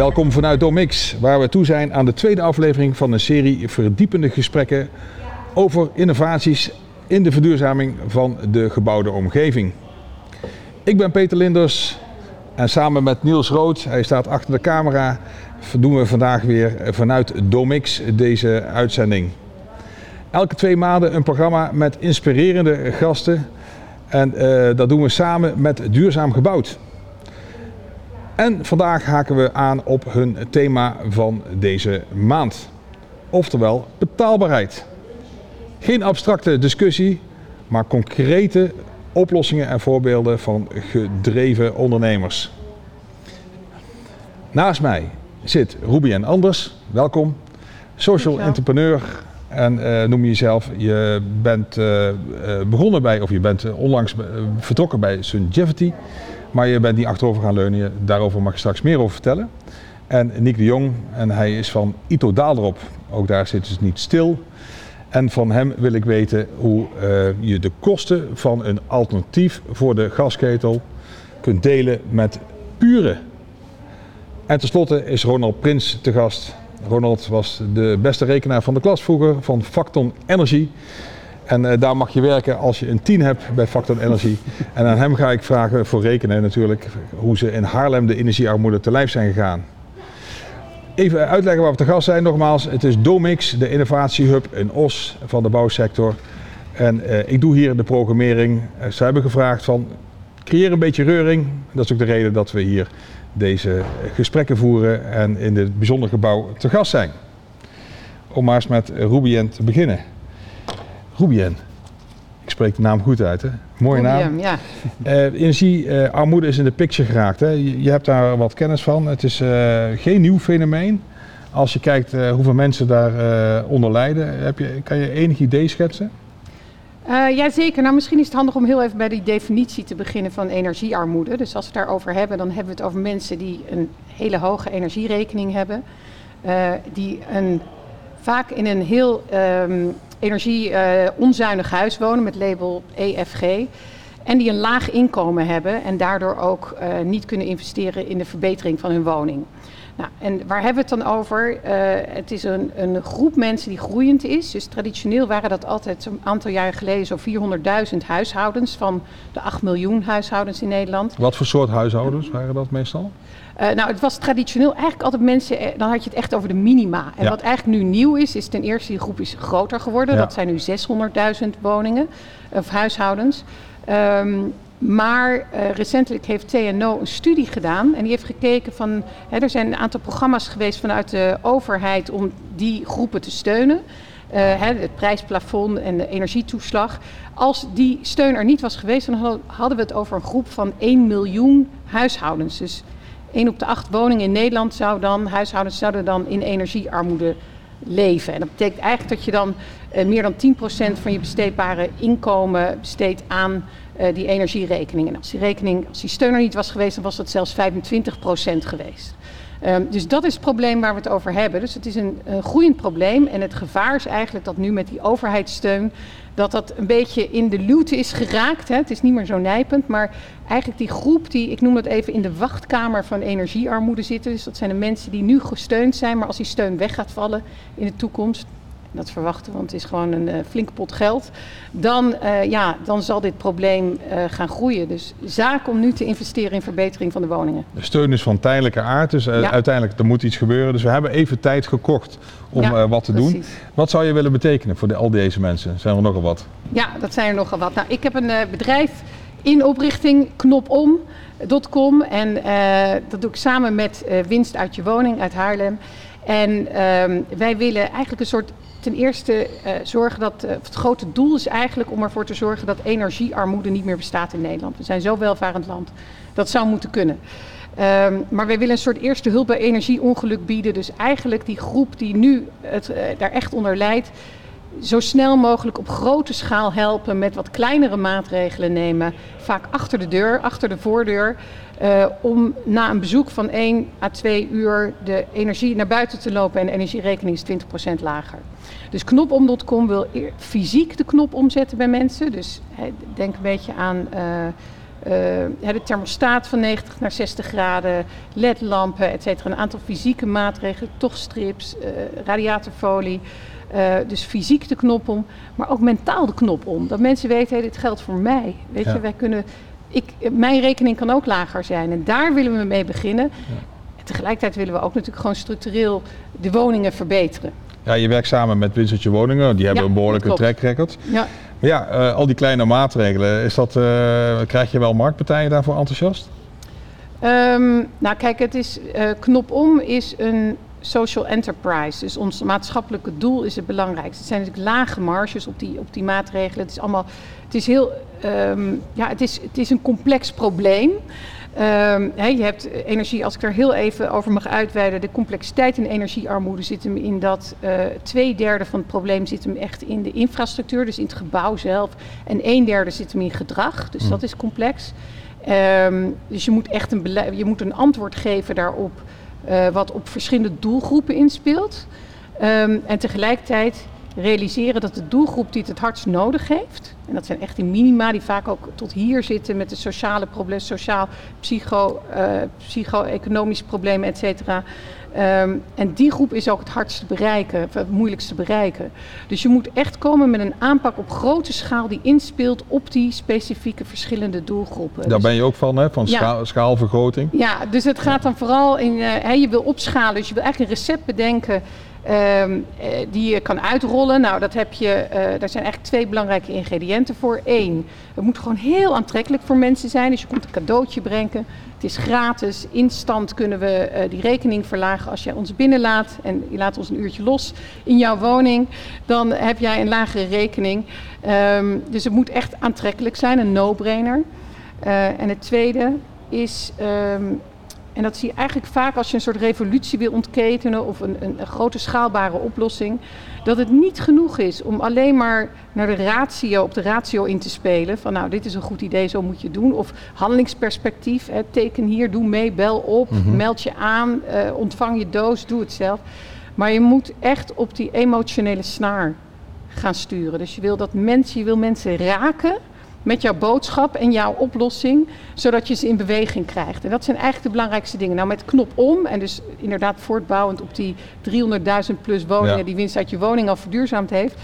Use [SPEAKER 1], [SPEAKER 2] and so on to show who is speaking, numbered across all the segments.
[SPEAKER 1] Welkom vanuit Domix, waar we toe zijn aan de tweede aflevering van een serie verdiepende gesprekken over innovaties in de verduurzaming van de gebouwde omgeving. Ik ben Peter Linders en samen met Niels Rood, hij staat achter de camera, doen we vandaag weer vanuit Domix deze uitzending. Elke twee maanden een programma met inspirerende gasten en uh, dat doen we samen met Duurzaam Gebouwd. En vandaag haken we aan op hun thema van deze maand. Oftewel betaalbaarheid. Geen abstracte discussie, maar concrete oplossingen en voorbeelden van gedreven ondernemers. Naast mij zit Ruby Anders. Welkom. Social entrepreneur. En uh, noem je jezelf, je bent uh, begonnen bij, of je bent onlangs vertrokken bij Sungevity. Maar je bent niet achterover gaan leunen. Daarover mag je straks meer over vertellen. En Nick de Jong, en hij is van Ito Daalderop. Ook daar zit dus niet stil. En van hem wil ik weten hoe uh, je de kosten van een alternatief voor de gasketel kunt delen met pure. En tenslotte is Ronald Prins te gast. Ronald was de beste rekenaar van de klas vroeger van Facton Energy. En uh, daar mag je werken als je een 10 hebt bij Factor Energy. en aan hem ga ik vragen voor rekenen natuurlijk hoe ze in Haarlem de energiearmoede te lijf zijn gegaan. Even uitleggen waar we te gast zijn nogmaals. Het is Domix, de innovatiehub in Os van de bouwsector. En uh, ik doe hier de programmering. Uh, ze hebben gevraagd van creëer een beetje reuring. Dat is ook de reden dat we hier deze gesprekken voeren en in dit bijzondere gebouw te gast zijn. Om maar eens met Rubien te beginnen. Rubien. Ik spreek de naam goed uit, hè? Mooie naam.
[SPEAKER 2] ja.
[SPEAKER 1] Uh, energiearmoede uh, is in de picture geraakt. Hè? Je, je, hebt daar wat kennis van. Het is uh, geen nieuw fenomeen. Als je kijkt uh, hoeveel mensen daar onder lijden, heb je, kan je enig idee schetsen?
[SPEAKER 2] ja, zeker. Nou, misschien is het handig om heel even bij die definitie te beginnen van energiearmoede. Dus als we het daarover hebben, dan hebben we het over mensen die een hele hoge energierekening hebben. die een, vaak in een heel um, energie-onzuinig uh, huis wonen met label EFG. En die een laag inkomen hebben en daardoor ook uh, niet kunnen investeren in de verbetering van hun woning. Nou, en waar hebben we het dan over? Uh, het is een, een, groep mensen die groeiend is. Dus traditioneel waren dat altijd een aantal jaren geleden zo'n 400.000 huishoudens van de 8 miljoen huishoudens in Nederland.
[SPEAKER 1] Wat voor soort huishoudens waren dat meestal?
[SPEAKER 2] Uh, nou, het was traditioneel eigenlijk altijd mensen, dan had je het echt over de minima. En ja. wat eigenlijk nu nieuw is, is ten eerste die groep is groter geworden. Ja. Dat zijn nu 600.000 woningen of huishoudens. Um, maar uh, recentelijk heeft TNO een studie gedaan en die heeft gekeken van, hè, er zijn een aantal programma's geweest vanuit de overheid om die groepen te steunen. Uh, hè, het prijsplafond en de energietoeslag. Als die steun er niet was geweest, dan hadden we het over een groep van 1 miljoen huishoudens. Dus 1 op de 8 woningen in Nederland zou dan, huishoudens zouden dan in energiearmoede leven. En dat betekent eigenlijk dat je dan uh, meer dan 10% van je besteedbare inkomen besteedt aan die energierekening. En als die rekening, als die steun er niet was geweest, dan was dat zelfs 25% geweest. Um, dus dat is het probleem waar we het over hebben. Dus het is een, groeiend probleem. En het gevaar is eigenlijk dat nu met die overheidssteun dat dat een beetje in de luwte is geraakt. Hè. Het is niet meer zo nijpend, maar eigenlijk die groep die, ik noem het even, in de wachtkamer van energiearmoede zitten. Dus dat zijn de mensen die nu gesteund zijn, maar als die steun weg gaat vallen in de toekomst, dat verwachten, want het is gewoon een uh, flinke pot geld, dan, uh, ja, dan zal dit probleem uh, gaan groeien. Dus zaak om nu te investeren in verbetering van de woningen.
[SPEAKER 1] De steun is van tijdelijke aard, dus ja. uiteindelijk er moet iets gebeuren. Dus we hebben even tijd gekocht om ja, wat te precies. doen. Wat zou je willen betekenen voor de, al deze mensen? Zijn er nogal wat?
[SPEAKER 2] Ja, dat zijn er nogal wat. Nou, ik heb een bedrijf in oprichting, knopom.com. En dat doe ik samen met Winst uit je woning uit Haarlem. En um, wij willen eigenlijk een soort ten eerste uh, zorgen dat. Uh, het grote doel is eigenlijk om ervoor te zorgen dat energiearmoede niet meer bestaat in Nederland. We zijn zo welvarend land. Dat zou moeten kunnen. Um, maar wij willen een soort eerste hulp bij energieongeluk bieden. Dus eigenlijk die groep die nu het, uh, daar echt onder lijdt. Zo snel mogelijk op grote schaal helpen met wat kleinere maatregelen nemen. Vaak achter de deur, achter de voordeur. Om na een bezoek van 1 à 2 uur de energie naar buiten te lopen en de energierekening is 20% lager. Dus knopom.com wil fysiek de knop omzetten bij mensen. Dus denk een beetje aan uh, de thermostaat van 90 naar 60 graden, ledlampen, et cetera. Een aantal fysieke maatregelen, tochtstrips, radiatorfolie. dus fysiek de knop om, maar ook mentaal de knop om. Dat mensen weten, hey, dit geldt voor mij. Weet je, wij kunnen ik, mijn rekening kan ook lager zijn. En daar willen we mee beginnen. Ja. En tegelijkertijd willen we ook natuurlijk gewoon structureel de woningen verbeteren.
[SPEAKER 1] Ja, je werkt samen met Wintertje Woningen, die hebben een behoorlijke track record. Ja. Maar ja, uh, al die kleine maatregelen, is dat, uh, krijg je wel marktpartijen daarvoor enthousiast?
[SPEAKER 2] Um, nou kijk, het is, uh, Knop Om is een social enterprise. Dus ons maatschappelijke doel is het belangrijkste. Het zijn natuurlijk lage marges op die, op die maatregelen. Het is allemaal, het is heel, um, ja, het is, het is een complex probleem. Um, je hebt energie, als ik er heel even over mag uitweiden, de complexiteit in energiearmoede zit hem in dat uh, twee derde van het probleem zit hem echt in de infrastructuur, dus in het gebouw zelf. En een derde zit hem in gedrag, dus mm. dat is complex. Um, dus je moet echt een, je moet een antwoord geven daarop uh, wat op verschillende doelgroepen inspeelt. Um, en tegelijkertijd realiseren dat de doelgroep die het het hardst nodig heeft, en dat zijn echt die minima die vaak ook tot hier zitten met de sociale problemen, sociaal, psycho, uh, psycho-economische problemen, et cetera. Um, en die groep is ook het hardst te bereiken, het moeilijkst te bereiken. Dus je moet echt komen met een aanpak op grote schaal die inspeelt op die specifieke verschillende doelgroepen.
[SPEAKER 1] Daar dus, ben je ook van, hè? van schaal, schaalvergroting?
[SPEAKER 2] Ja, dus het gaat dan vooral in, uh, je wil opschalen, dus je wil eigenlijk een recept bedenken Um, die je kan uitrollen. Nou, dat heb je, uh, daar zijn eigenlijk twee belangrijke ingrediënten voor. Eén, het moet gewoon heel aantrekkelijk voor mensen zijn. Dus je komt een cadeautje brengen. Het is gratis. Instant kunnen we uh, die rekening verlagen als jij ons binnenlaat. En je laat ons een uurtje los in jouw woning. Dan heb jij een lagere rekening. Um, dus het moet echt aantrekkelijk zijn, een no-brainer. En het tweede is um, en dat zie je eigenlijk vaak als je een soort revolutie wil ontketenen of een, een, een, grote schaalbare oplossing. Dat het niet genoeg is om alleen maar naar de ratio, op de ratio in te spelen. Van nou, dit is een goed idee, zo moet je doen. Of handelingsperspectief, hè, teken hier, doe mee, bel op, mm -hmm. meld je aan, uh, ontvang je doos, doe het zelf. Maar je moet echt op die emotionele snaar gaan sturen. Dus je wil dat mensen, je wil mensen raken met jouw boodschap en jouw oplossing, zodat je ze in beweging krijgt. En dat zijn eigenlijk de belangrijkste dingen. Nou, met knop om, en dus inderdaad voortbouwend op die 300.000 plus woningen ja. die winst uit je woning al verduurzaamd heeft,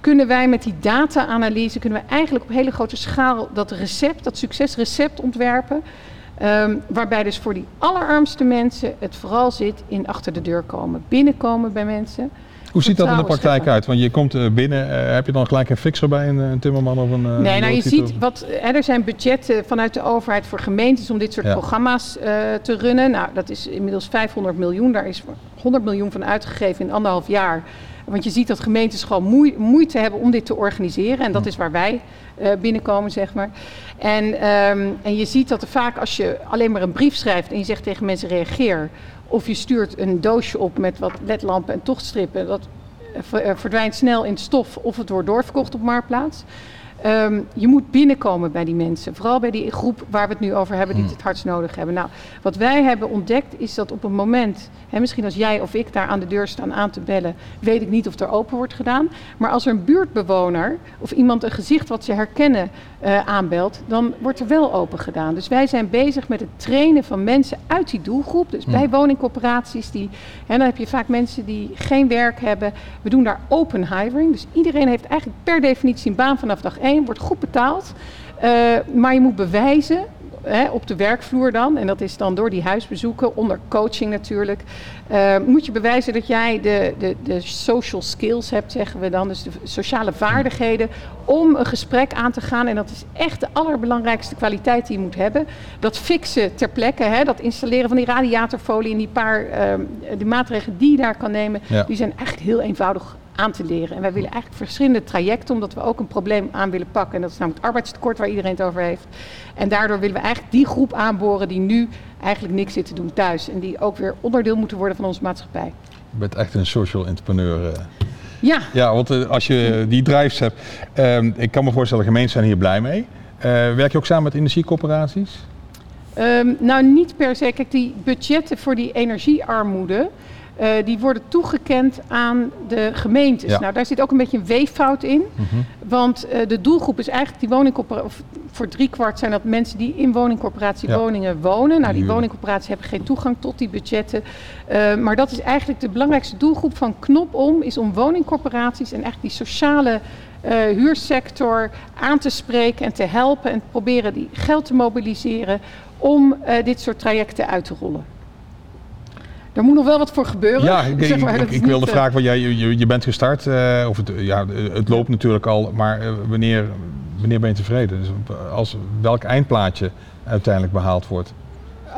[SPEAKER 2] kunnen wij met die data-analyse, kunnen we eigenlijk op hele grote schaal dat recept, dat succesrecept ontwerpen. Um, waarbij dus voor die allerarmste mensen het vooral zit in achter de deur komen, binnenkomen bij mensen.
[SPEAKER 1] Hoe ziet dat in de praktijk uit? Want je komt eh, binnen, uh, heb je dan gelijk een fixer bij een, een timmerman of een.
[SPEAKER 2] Nee, nou je ziet wat. Hè, er zijn budgetten vanuit de overheid voor gemeentes om dit soort ja. programma's uh, te runnen. Nou, dat is inmiddels 500 miljoen. Daar is 100 miljoen van uitgegeven in anderhalf jaar. Want je ziet dat gemeentes gewoon moeite hebben om dit te organiseren. En dat is waar wij uh, binnenkomen, zeg maar. En, um, en je ziet dat er vaak als je alleen maar een brief schrijft en je zegt tegen mensen reageer. Of je stuurt een doosje op met wat ledlampen en tochtstrippen. Dat verdwijnt snel in stof of het wordt doorverkocht op Marktplaats. Um, je moet binnenkomen bij die mensen. Vooral bij die groep waar we het nu over hebben, die hmm. het hardst nodig hebben. Nou, wat wij hebben ontdekt is dat op een moment, hè, misschien als jij of ik daar aan de deur staan aan te bellen, weet ik niet of er open wordt gedaan. Maar als er een buurtbewoner of iemand een gezicht wat ze herkennen uh, aanbelt, dan wordt er wel open gedaan. Dus wij zijn bezig met het trainen van mensen uit die doelgroep. Dus bij woningcorporaties, die, hè, dan heb je vaak mensen die geen werk hebben. We doen daar open hiring. Dus iedereen heeft eigenlijk per definitie een baan vanaf dag 1, wordt goed betaald. Uh, maar je moet bewijzen hè, op de werkvloer dan, en dat is dan door die huisbezoeken, onder coaching natuurlijk, uh, moet je bewijzen dat jij de, de, de social skills hebt, zeggen we dan, dus de sociale vaardigheden, om een gesprek aan te gaan. En dat is echt de allerbelangrijkste kwaliteit die je moet hebben. Dat fixen ter plekke, hè, dat installeren van die radiatorfolie en die paar uh, die maatregelen die je daar kan nemen, ja. die zijn eigenlijk heel eenvoudig aan te leren. En wij willen eigenlijk verschillende trajecten, omdat we ook een probleem aan willen pakken. En dat is namelijk het arbeidstekort waar iedereen het over heeft. En daardoor willen we eigenlijk die groep aanboren die nu eigenlijk niks zit te doen thuis. En die ook weer onderdeel moeten worden van onze maatschappij.
[SPEAKER 1] Je bent echt een social entrepreneur. Ja. Ja, want als je die drives hebt. Uh, ik kan me voorstellen, gemeenten zijn hier blij mee. Uh, werk je ook samen met energiecoöperaties?
[SPEAKER 2] Um, nou, niet per se. Kijk, die budgetten voor die energiearmoede uh, die worden toegekend aan de gemeentes. Nou, daar zit ook een beetje een weeffout in. Mhm. Want uh, de doelgroep is eigenlijk die woningcorporatie. Voor driekwart zijn dat mensen die in woningcorporatie woningen wonen. Nou, die woningcorporaties hebben geen toegang tot die budgetten. Uh, maar dat is eigenlijk de belangrijkste doelgroep van Knopom. Is om woningcorporaties en echt die sociale huursector aan te spreken en te helpen. En proberen die geld te mobiliseren om dit soort trajecten uit te rollen. Er moet nog wel wat voor gebeuren.
[SPEAKER 1] Ja, ik, zeg maar, ik, ik wilde vragen, want jij, je, je bent gestart, uh, of het, ja, het loopt natuurlijk al, maar uh, wanneer, wanneer ben je tevreden? Dus als welk eindplaatje uiteindelijk behaald wordt?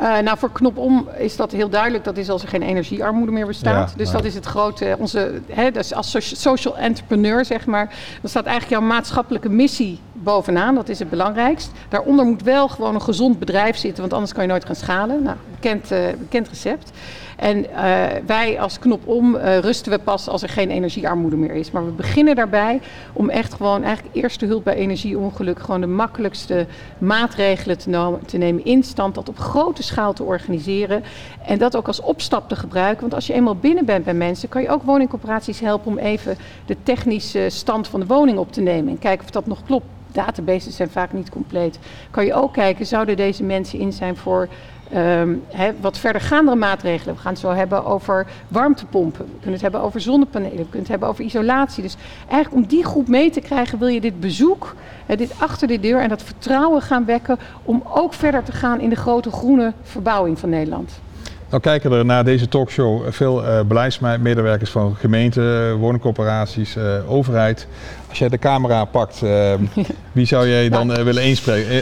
[SPEAKER 2] Uh, nou, voor Knopom is dat heel duidelijk. Dat is als er geen energiearmoede meer bestaat. Ja, dus dat is het grote, onze, hè, dus als social entrepreneur, zeg maar. Dan staat eigenlijk jouw maatschappelijke missie bovenaan. Dat is het belangrijkst. Daaronder moet wel gewoon een gezond bedrijf zitten, want anders kan je nooit gaan schalen. Nou, bekend, uh, bekend recept. En uh, wij als knop om uh, rusten we pas als er geen energiearmoede meer is. Maar we beginnen daarbij om echt gewoon eigenlijk eerste hulp bij energieongeluk, gewoon de makkelijkste maatregelen te, te nemen in stand, dat op grote schaal te organiseren en dat ook als opstap te gebruiken. Want als je eenmaal binnen bent bij mensen, kan je ook woningcorporaties helpen om even de technische stand van de woning op te nemen en kijken of dat nog klopt databases zijn vaak niet compleet. Kan je ook kijken, zouden deze mensen in zijn voor he, wat verdergaandere maatregelen? We gaan het zo hebben over warmtepompen. We kunnen het hebben over zonnepanelen. We kunnen het hebben over isolatie. Dus eigenlijk om die groep mee te krijgen wil je dit bezoek, dit achter de deur en dat vertrouwen gaan wekken om ook verder te gaan in de grote groene verbouwing van Nederland.
[SPEAKER 1] Nou kijken er naar deze talkshow veel uh, beleidsmedewerkers van gemeenten, woningcorporaties, uh, overheid. Als jij de camera pakt, uh, wie zou jij dan willen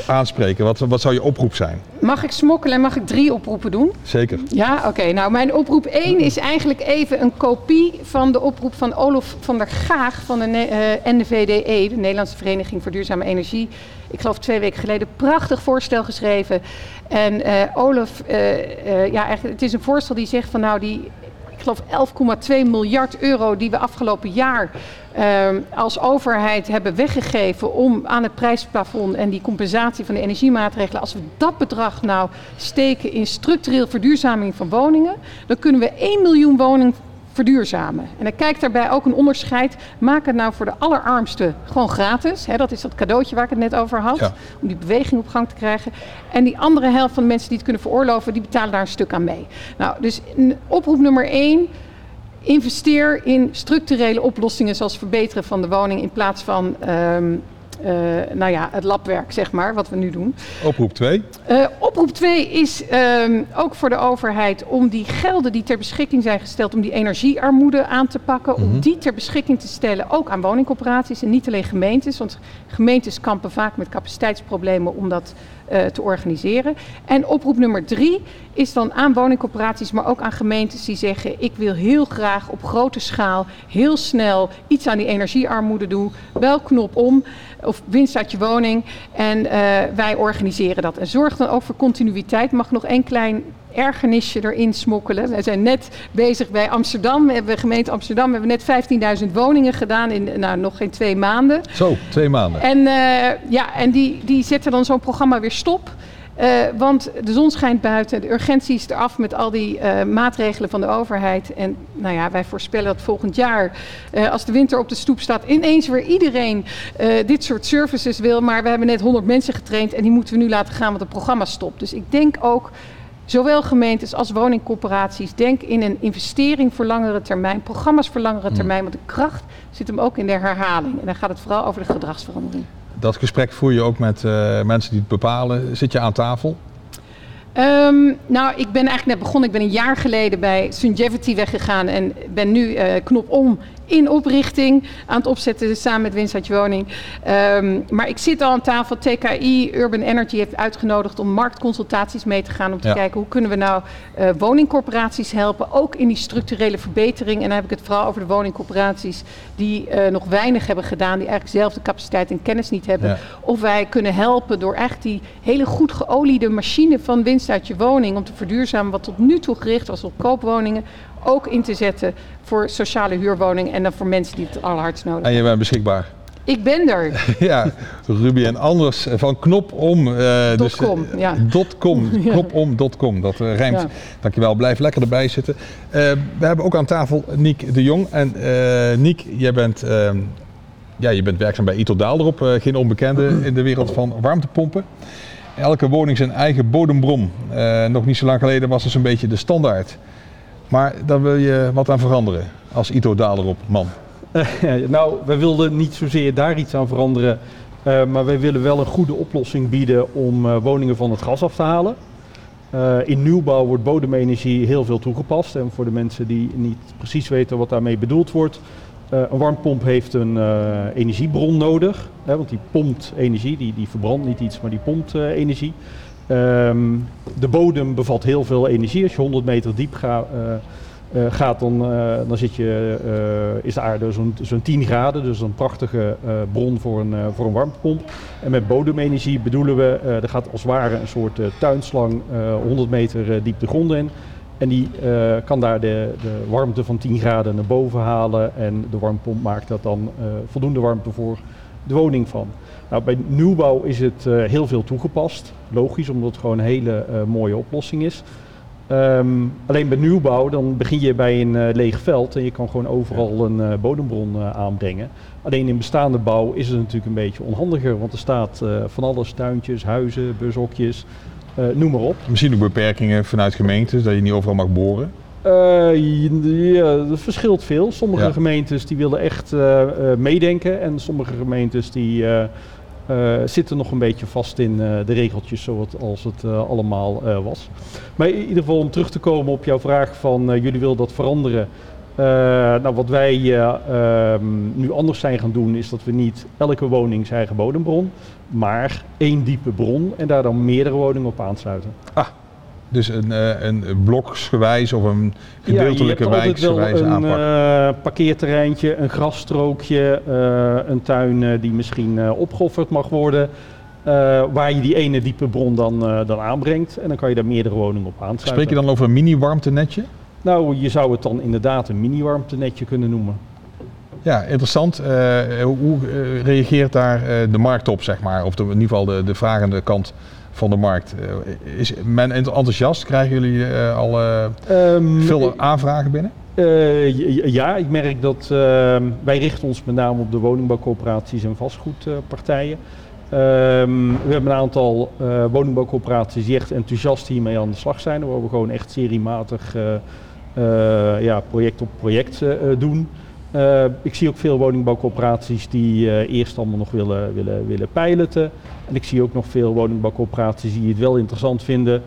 [SPEAKER 1] aanspreken? Wat, wat zou je oproep zijn?
[SPEAKER 2] Mag ik smokkelen en mag ik drie oproepen doen?
[SPEAKER 1] Zeker.
[SPEAKER 2] Ja, oké. Nou, mijn oproep 1 is eigenlijk even een kopie van de oproep van Olof van der Gaag van de NVDE, de Nederlandse Vereniging voor Duurzame Energie. Ik geloof twee weken geleden. Prachtig voorstel geschreven. En Olof, ja, eigenlijk, het is een voorstel die zegt van nou, die ik geloof 11,2 miljard euro die we afgelopen jaar uh, als overheid hebben weggegeven om aan het prijsplafond en die compensatie van de energiemaatregelen, als we dat bedrag nou steken in structureel verduurzaming van woningen, dan kunnen we 1 miljoen woningen verduurzamen. En dan kijkt daarbij ook een onderscheid. Maak het nou voor de allerarmsten gewoon gratis. Hè, dat is dat cadeautje waar ik het net over had. Om die beweging op gang te krijgen. En die andere helft van de mensen die het kunnen veroorloven, die betalen daar een stuk aan mee. Nou, dus oproep nummer één. Investeer in structurele oplossingen zoals verbeteren van de woning in plaats van um, uh, nou ja, het labwerk, zeg maar, wat we nu doen.
[SPEAKER 1] Oproep 2?
[SPEAKER 2] Uh, oproep 2 is um, ook voor de overheid om die gelden die ter beschikking zijn gesteld, om die energiearmoede aan te pakken, mm -hmm. om mhm. die ter beschikking te stellen, ook aan woningcorporaties en niet alleen gemeentes. Want gemeentes kampen vaak met capaciteitsproblemen om dat uh, te organiseren. En oproep nummer drie is dan aan woningcorporaties, maar ook aan gemeentes die zeggen: Ik wil heel graag op grote schaal, heel snel iets aan die energiearmoede doen. Wel knop om of winst uit je woning. En uh, wij organiseren dat. En zorg dan ook voor continuïteit. Mag nog één klein ergernisje erin smokkelen. We zijn net bezig bij Amsterdam. We hebben gemeente Amsterdam we hebben net 15.000 woningen gedaan in nou, nog geen twee maanden.
[SPEAKER 1] Zo, twee maanden.
[SPEAKER 2] En, uh, ja, en die, die zetten dan zo'n programma weer stop. Uh, want de zon schijnt buiten, de urgentie is eraf met al die uh, maatregelen van de overheid. En nou ja, wij voorspellen dat volgend jaar, uh, als de winter op de stoep staat, ineens weer iedereen dit soort services wil. Maar we hebben net 100 mensen getraind en die moeten we nu laten gaan, want het programma stopt. Dus ik denk ook Zowel gemeentes als woningcorporaties, denk in een investering voor langere termijn, programma's voor langere hmm. termijn, want de kracht zit hem ook in de herhaling. En dan gaat het vooral over de gedragsverandering.
[SPEAKER 1] Dat gesprek voer je ook met uh, mensen die het bepalen. Zit je aan tafel?
[SPEAKER 2] Um, nou, ik ben eigenlijk net begonnen. Ik ben een jaar geleden bij Sungevity weggegaan en ben nu uh, knop om in oprichting aan het opzetten samen met Winst uit je woning. Um, maar ik zit al aan tafel. TKI Urban Energy heeft uitgenodigd om marktconsultaties mee te gaan. Om te ja. kijken hoe kunnen we nou uh, woningcorporaties helpen. Ook in die structurele verbetering. En dan heb ik het vooral over de woningcorporaties die uh, nog weinig hebben gedaan. Die eigenlijk zelf de capaciteit en kennis niet hebben. Ja. Of wij kunnen helpen door eigenlijk die hele goed geoliede machine van winst uit je woning. Om te verduurzamen wat tot nu toe gericht was op koopwoningen ook in te zetten voor sociale huurwoningen en dan voor mensen die het allerhardst nodig
[SPEAKER 1] hebben. En je bent beschikbaar?
[SPEAKER 2] Ik ben er.
[SPEAKER 1] ja, Ruby en Anders van knopom.
[SPEAKER 2] Uh, dus, .com, ja.
[SPEAKER 1] .com, knopom.com, dat uh, rijmt. Ja. Dankjewel, blijf lekker erbij zitten. Uh, we hebben ook aan tafel Niek de Jong. En Niek, jij bent, ehm, ja, je bent werkzaam bij Ito Daalderop, geen onbekende in de wereld van warmtepompen. Elke woning zijn eigen bodembron. nog niet zo lang geleden was het zo'n beetje de standaard. Maar daar wil je wat aan veranderen als Ito Daalderop man.
[SPEAKER 3] nou, wij wilden niet zozeer daar iets aan veranderen. Uh, maar wij willen wel een goede oplossing bieden om uh, woningen van het gas af te halen. Uh, in nieuwbouw wordt bodemenergie heel veel toegepast. En voor de mensen die niet precies weten wat daarmee bedoeld wordt. een warmpomp heeft een energiebron nodig. Hè, want die pompt energie, die, die verbrandt niet iets, maar die pompt energie. Um, de bodem bevat heel veel energie. Als je 100 meter diep gaat uh, gaat, dan, uh, dan zit je, is de aarde zo'n zo'n 10 graden. Dus een prachtige bron voor een, voor een warmtepomp. En met bodemenergie bedoelen we, er gaat als het ware een soort tuinslang 100 meter diep de grond in. En die kan daar de, de warmte van 10 graden naar boven halen. En de warmtepomp maakt dat dan voldoende warmte voor de woning van. Nou, bij nieuwbouw is het heel veel toegepast. Logisch, omdat het gewoon een hele mooie oplossing is. Um, alleen bij nieuwbouw, dan begin je bij een uh, leeg veld en je kan gewoon overal een uh, bodembron uh, aanbrengen. Alleen in bestaande bouw is het natuurlijk een beetje onhandiger, want er staat van alles, tuintjes, huizen, bushokjes, noem maar op.
[SPEAKER 1] Misschien ook beperkingen vanuit gemeentes, dat je niet overal mag boren?
[SPEAKER 3] ja, dat verschilt veel. Sommige ja. gemeentes die willen echt meedenken en sommige gemeentes die uh, zitten nog een beetje vast in uh, de regeltjes zoals het uh, allemaal was. Maar in ieder geval om terug te komen op jouw vraag van jullie willen dat veranderen. nou, wat wij ehm, nu anders zijn gaan doen is dat we niet elke woning zijn eigen bodembron, maar één diepe bron en daar dan meerdere woningen op aansluiten.
[SPEAKER 1] Ah, dus een, uh, een bloksgewijs of een gedeeltelijke ja, wijksgewijs aanpak?
[SPEAKER 3] een uh, parkeerterreintje, een grasstrookje, uh, een tuin die misschien opgeofferd mag worden. waar je die ene diepe bron dan, dan aanbrengt. En dan kan je daar meerdere woningen op aansluiten.
[SPEAKER 1] Spreek je dan over een mini-warmtenetje?
[SPEAKER 3] Nou, je zou het dan inderdaad een mini-warmtenetje kunnen noemen.
[SPEAKER 1] Ja, interessant. hoe reageert daar de markt op, zeg maar? Of de, in ieder geval de, de vragende kant van de markt. Eh, is men enthousiast? Krijgen jullie uh, al um, veel aanvragen binnen?
[SPEAKER 3] Uh, ja, ik merk dat ehm, wij richten ons met name op de woningbouwcoöperaties en vastgoedpartijen. Ehm, we hebben een aantal woningbouwcoöperaties die echt enthousiast hiermee aan de slag zijn. Waar we gewoon echt seriematig ja, project op project doen. Uh, ik zie ook veel woningbouwcorporaties die uh, eerst allemaal nog willen, willen, willen piloten. En ik zie ook nog veel woningbouwcorporaties die het wel interessant vinden,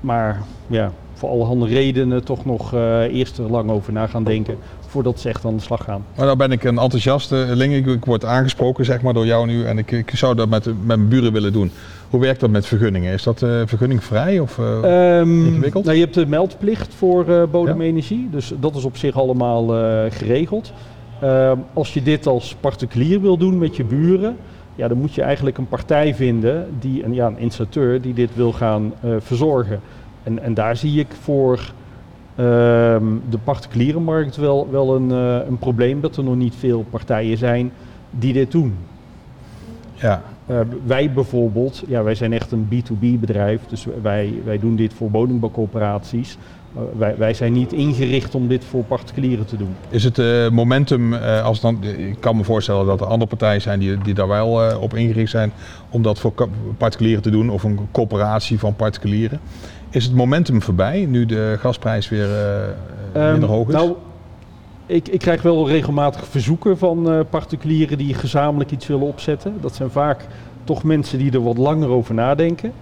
[SPEAKER 3] maar ja, voor allerhande redenen toch nog uh, eerst er lang over na gaan denken voordat ze echt aan de slag gaan.
[SPEAKER 1] Maar nou ben ik een enthousiaste ling. Ik, ik word aangesproken zeg maar, door jou nu en ik, ik zou dat met, met mijn buren willen doen. Hoe werkt dat met vergunningen? Is dat uh, vergunningvrij of uh, um, ingewikkeld?
[SPEAKER 3] Nou, je hebt de meldplicht voor uh, bodemenergie, ja. dus dat is op zich allemaal geregeld. Ehm, als je dit als particulier wil doen met je buren, ja, dan moet je eigenlijk een partij vinden, die, een, ja, een installateur, die dit wil gaan verzorgen. En, en daar zie ik voor de particuliere markt wel, wel een, een probleem dat er nog niet veel partijen zijn die dit doen. Ja. Uh, wij bijvoorbeeld, ja, wij zijn echt een B2B bedrijf, dus wij, wij doen dit voor woningbouwcorporaties. Uh, wij, wij zijn niet ingericht om dit voor particulieren te doen.
[SPEAKER 1] Is het uh, momentum, als dan, ik kan me voorstellen dat er andere partijen zijn die, die daar wel op ingericht zijn om dat voor particulieren te doen of een coöperatie van particulieren. Is het momentum voorbij nu de gasprijs weer minder um, hoog is?
[SPEAKER 3] Nou, ik, ik, krijg wel regelmatig verzoeken van uh, particulieren die gezamenlijk iets willen opzetten. Dat zijn vaak toch mensen die er wat langer over nadenken.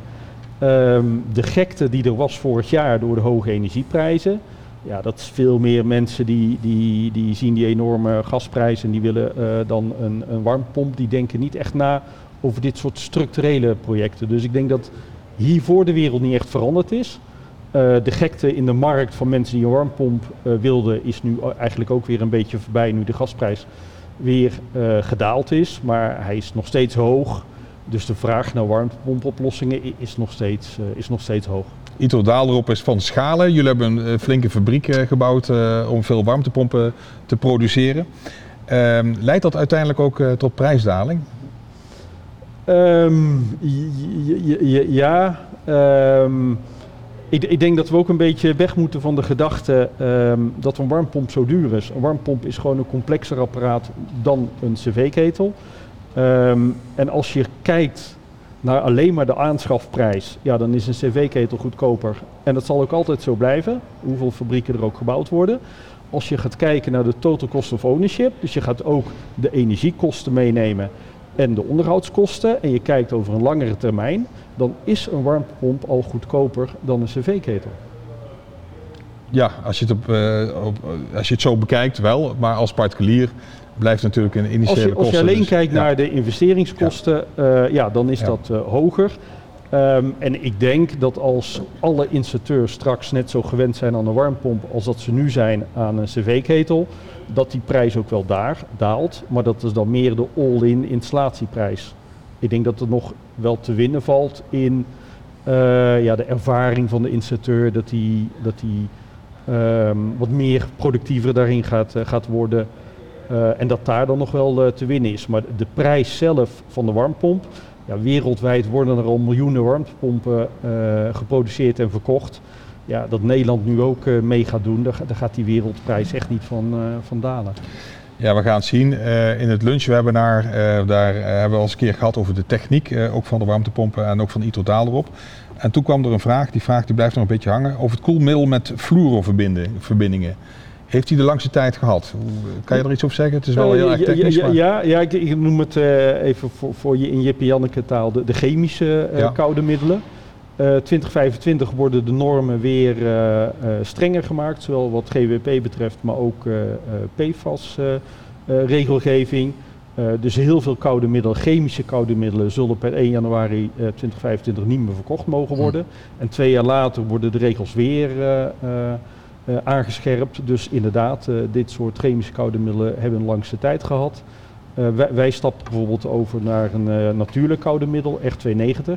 [SPEAKER 3] Um, de gekte die er was vorig jaar door de hoge energieprijzen. Ja, dat is veel meer mensen die, die, die zien die enorme gasprijzen en die willen uh, dan een, een warmpomp. Die denken niet echt na over dit soort structurele projecten. Dus ik denk dat hiervoor de wereld niet echt veranderd is. Uh, de gekte in de markt van mensen die een warmpomp uh, wilden is nu eigenlijk ook weer een beetje voorbij nu de gasprijs weer uh, gedaald is. Maar hij is nog steeds hoog. Dus de vraag naar warmtepompoplossingen is nog steeds, is nog steeds hoog.
[SPEAKER 1] Ito Daalderop is van Schalen. Jullie hebben een flinke fabriek gebouwd om veel warmtepompen te produceren. Ehm, leidt dat uiteindelijk ook tot prijsdaling?
[SPEAKER 3] Um, ja, um, ik, ik, denk dat we ook een beetje weg moeten van de gedachte um, dat een warmpomp zo duur is. Een warmpomp is gewoon een complexer apparaat dan een cv-ketel. en als je kijkt naar alleen maar de aanschafprijs, ja, dan is een cv-ketel goedkoper. En dat zal ook altijd zo blijven, hoeveel fabrieken er ook gebouwd worden. Als je gaat kijken naar de total cost of ownership, dus je gaat ook de energiekosten meenemen en de onderhoudskosten en je kijkt over een langere termijn, dan is een warmtepomp al goedkoper dan een cv-ketel.
[SPEAKER 1] Ja, als je, het op, uh, op, als je het zo bekijkt wel, maar als particulier blijft natuurlijk een initiële
[SPEAKER 3] als je,
[SPEAKER 1] kosten.
[SPEAKER 3] Als je alleen dus- kijkt naar de investeringskosten, ja, uh, ja dan is dat uh, hoger. Um, en ik denk dat als alle installateurs straks net zo gewend zijn aan een warmpomp als dat ze nu zijn aan een cv-ketel, dat die prijs ook wel daar daalt. Maar dat is dan meer de all-in installatieprijs. Ik denk dat er nog wel te winnen valt in uh, ja, de ervaring van de installateur, dat die, dat die um, wat meer productiever daarin gaat, uh, gaat worden. Uh, en dat daar dan nog wel te winnen is. Maar de prijs zelf van de warmpomp, ja, wereldwijd worden er al miljoenen warmtepompen uh, geproduceerd en verkocht. Ja, dat Nederland nu ook uh, mee gaat doen, daar, gaat die wereldprijs echt niet van, uh, van dalen.
[SPEAKER 1] Ja, we gaan het zien. in het lunchwebinar, daar hebben we al eens een keer gehad over de techniek, ook van de warmtepompen en ook van Itotaal erop. En toen kwam er een vraag, die vraag die blijft nog een beetje hangen, over het koelmiddel met fluoroverbindingen. Heeft hij de langste tijd gehad? Kan je er iets over zeggen? Het is wel heel erg technisch.
[SPEAKER 3] Ja, ja, ja ik, ik, noem het uh, even voor, voor, je in Jippie Janneke taal de, de chemische uh, ja. koude middelen. Uh, 2025 worden de normen weer strenger gemaakt, zowel wat GWP betreft, maar ook PFAS-regelgeving. dus heel veel koude middelen, chemische koude middelen, zullen per 1 januari 2025 niet meer verkocht mogen worden. Hm. En twee jaar later worden de regels weer uh, aangescherpt. Dus inderdaad, uh, dit soort chemische koude middelen hebben een langste tijd gehad. Uh, wij, wij stappen bijvoorbeeld over naar een natuurlijk koude middel, R290.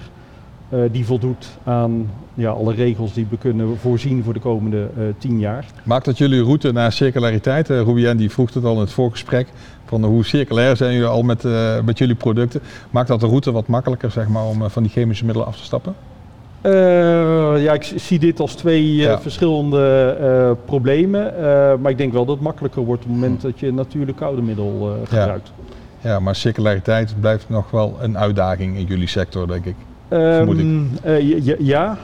[SPEAKER 3] die voldoet aan ja, alle regels die we kunnen voorzien voor de komende tien jaar.
[SPEAKER 1] Maakt dat jullie route naar circulariteit? Rubien die vroeg het al in het voorgesprek. Van hoe circulair zijn jullie al met, met jullie producten? Maakt dat de route wat makkelijker zeg maar, om van die chemische middelen af te stappen?
[SPEAKER 3] Uh, ja, ik zie dit als twee uh, ja. verschillende uh, problemen. maar ik denk wel dat het makkelijker wordt op het moment dat je natuurlijk koude middel gebruikt.
[SPEAKER 1] Ja. ja. maar circulariteit blijft nog wel een uitdaging in jullie sector, denk ik. Vermoed
[SPEAKER 3] um, ik. ja,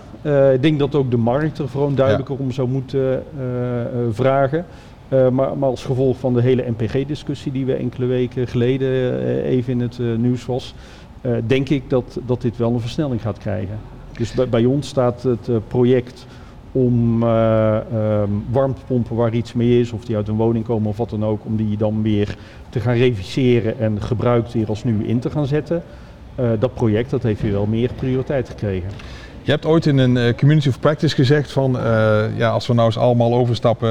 [SPEAKER 3] ik denk dat ook de markt er gewoon duidelijker om zou moeten vragen. maar, maar, als gevolg van de hele NPG-discussie die we enkele weken geleden even in het nieuws was, denk ik dat, dat dit wel een versnelling gaat krijgen. Dus bij, ons staat het uh, project om uh, warmtepompen waar iets mee is, of die uit een woning komen of wat dan ook, om die dan weer te gaan reviseren en gebruikt weer als nu in te gaan zetten. Uh, dat project dat heeft hier wel meer prioriteit gekregen.
[SPEAKER 1] Je hebt ooit in een community of practice gezegd van ja, als we nou eens allemaal overstappen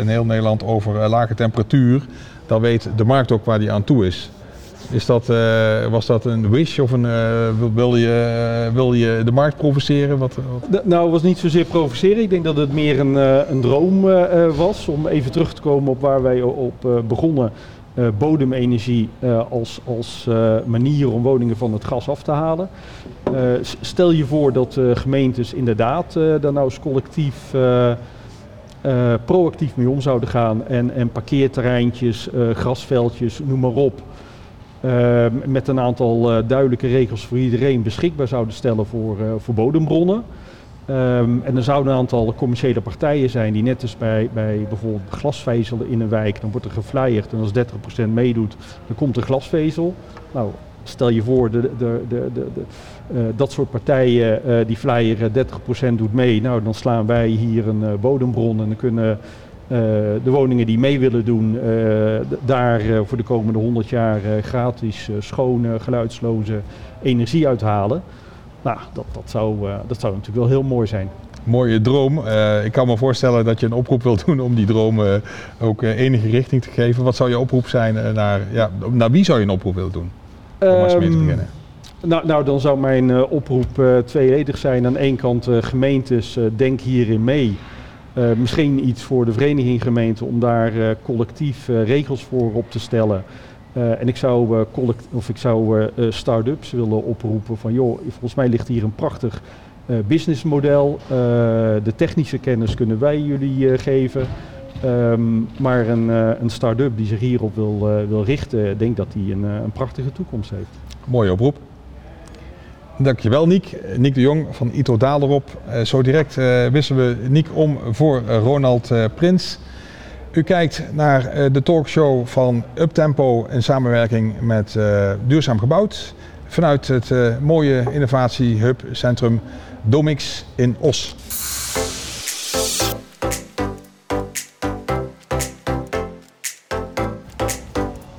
[SPEAKER 1] in heel Nederland over lage temperatuur, dan weet de markt ook waar die aan toe is. Is dat, uh, was dat een wish of een, uh, wil, je, uh, wil je de markt provoceren? Wat,
[SPEAKER 3] wat? Nou, het was niet zozeer provoceren. Ik denk dat het meer een, een droom was om even terug te komen op waar wij op begonnen. bodemenergie als, als manier om woningen van het gas af te halen. stel je voor dat gemeentes inderdaad daar nou eens collectief proactief mee om zouden gaan en, en parkeerterreintjes, grasveldjes, noem maar op. Uh, met een aantal uh, duidelijke regels voor iedereen beschikbaar zouden stellen voor, voor bodembronnen. Um, en er zouden een aantal commerciële partijen zijn die net als bij, bij bijvoorbeeld glasvezel in een wijk, dan wordt er geflyerd en als 30% meedoet, dan komt er glasvezel. Nou, stel je voor, de, de, de, dat soort partijen die flyeren 30% doet mee, nou dan slaan wij hier een bodembron en dan kunnen de woningen die mee willen doen, uh, daar uh, voor de komende 100 jaar gratis schone, geluidsloze energie uithalen. Nou, dat, dat, zou, dat zou natuurlijk wel heel mooi zijn.
[SPEAKER 1] Mooie droom. ik kan me voorstellen dat je een oproep wilt doen om die droom ook enige richting te geven. Wat zou je oproep zijn naar, ja, naar wie zou je een oproep willen doen? Om um, eens mee te beginnen.
[SPEAKER 3] Nou, nou, dan zou mijn oproep tweeledig zijn. Aan één kant gemeentes, denk hierin mee. Misschien iets voor de vereniging gemeente om daar collectief regels voor op te stellen. en ik zou, collect of ik zou start-ups willen oproepen van joh, volgens mij ligt hier een prachtig businessmodel. de technische kennis kunnen wij jullie geven. Ehm, maar een, een start-up die zich hierop wil, wil richten, denk dat die een, een prachtige toekomst heeft.
[SPEAKER 1] Mooie oproep. Dankjewel Niek. Niek de Jong van Ito Dalerop. zo direct wisselen we Niek om voor Ronald Prins. U kijkt naar de talkshow van Uptempo in samenwerking met Duurzaam Gebouwd. Vanuit het mooie innovatiehub centrum Domix in Os.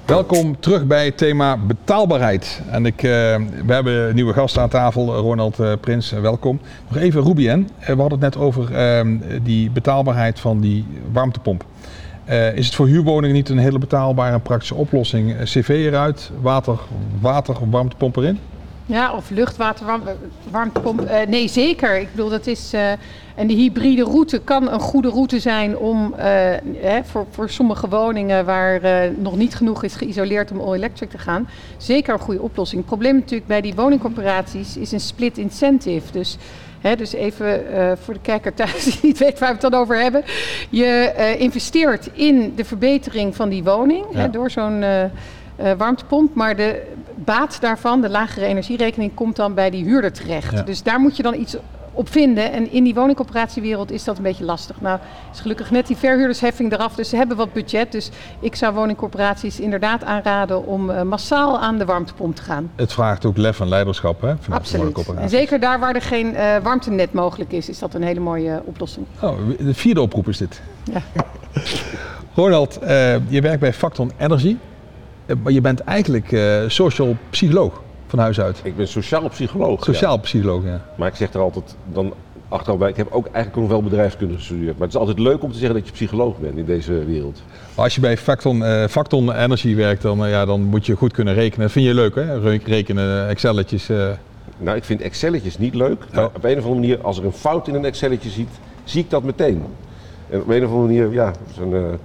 [SPEAKER 1] Welkom terug bij het thema betaalbaarheid. En ik, uh, we hebben een nieuwe gast aan tafel, Ronald uh, Prins, uh, welkom. Nog even Rubien, we hadden het net over ehm, die betaalbaarheid van die warmtepomp. is het voor huurwoningen niet een hele betaalbare en praktische oplossing? CV eruit, water, water warmtepomp erin?
[SPEAKER 2] Ja, of luchtwater, warmtepomp. Uh, nee, zeker. Ik bedoel, dat is. Uh, en die hybride route kan een goede route zijn om uh, hè, voor, voor sommige woningen waar nog niet genoeg is geïsoleerd om all-electric te gaan. Zeker een goede oplossing. Het probleem natuurlijk bij die woningcorporaties is een split incentive. Dus. He, dus even voor de kijker thuis die niet weet waar we het dan over hebben. Je investeert in de verbetering van die woning ja. door zo'n warmtepomp. Maar de baat daarvan, de lagere energierekening, komt dan bij die huurder terecht. Dus daar moet je dan iets op vinden. En in die woningcoöperatiewereld is dat een beetje lastig. Nou, is gelukkig net die verhuurdersheffing eraf, dus ze hebben wat budget. Dus ik zou woningcorporaties inderdaad aanraden om uh, massaal aan de warmtepomp te gaan.
[SPEAKER 1] Het vraagt ook lef en leiderschap, hè?
[SPEAKER 2] Absoluut. En zeker daar waar er geen uh, warmtenet mogelijk is, is dat een hele mooie uh, oplossing.
[SPEAKER 1] Oh, de vierde oproep is dit. Ja. Ronald, je werkt bij Facton Energy. Eh, maar je bent eigenlijk uh, social psycholoog van huis uit.
[SPEAKER 4] Ik ben sociaal psycholoog.
[SPEAKER 1] Sociaal ja. psycholoog, ja.
[SPEAKER 4] Maar ik zeg er altijd dan achteraf bij, ik heb ook eigenlijk nog wel bedrijfskunde gestudeerd. Maar het is altijd leuk om te zeggen dat je psycholoog bent in deze wereld.
[SPEAKER 1] Als je bij Facton, uh, Facton Energy werkt, dan, uh, ja, dan moet je goed kunnen rekenen. Dat vind je leuk, hè? Rekenen, Excelletjes.
[SPEAKER 4] Nou, ik vind Excelletjes niet leuk. Maar op een of andere manier, als er een fout in een Excelletje ziet, zie ik dat meteen. En op een of andere manier, ja, zo'n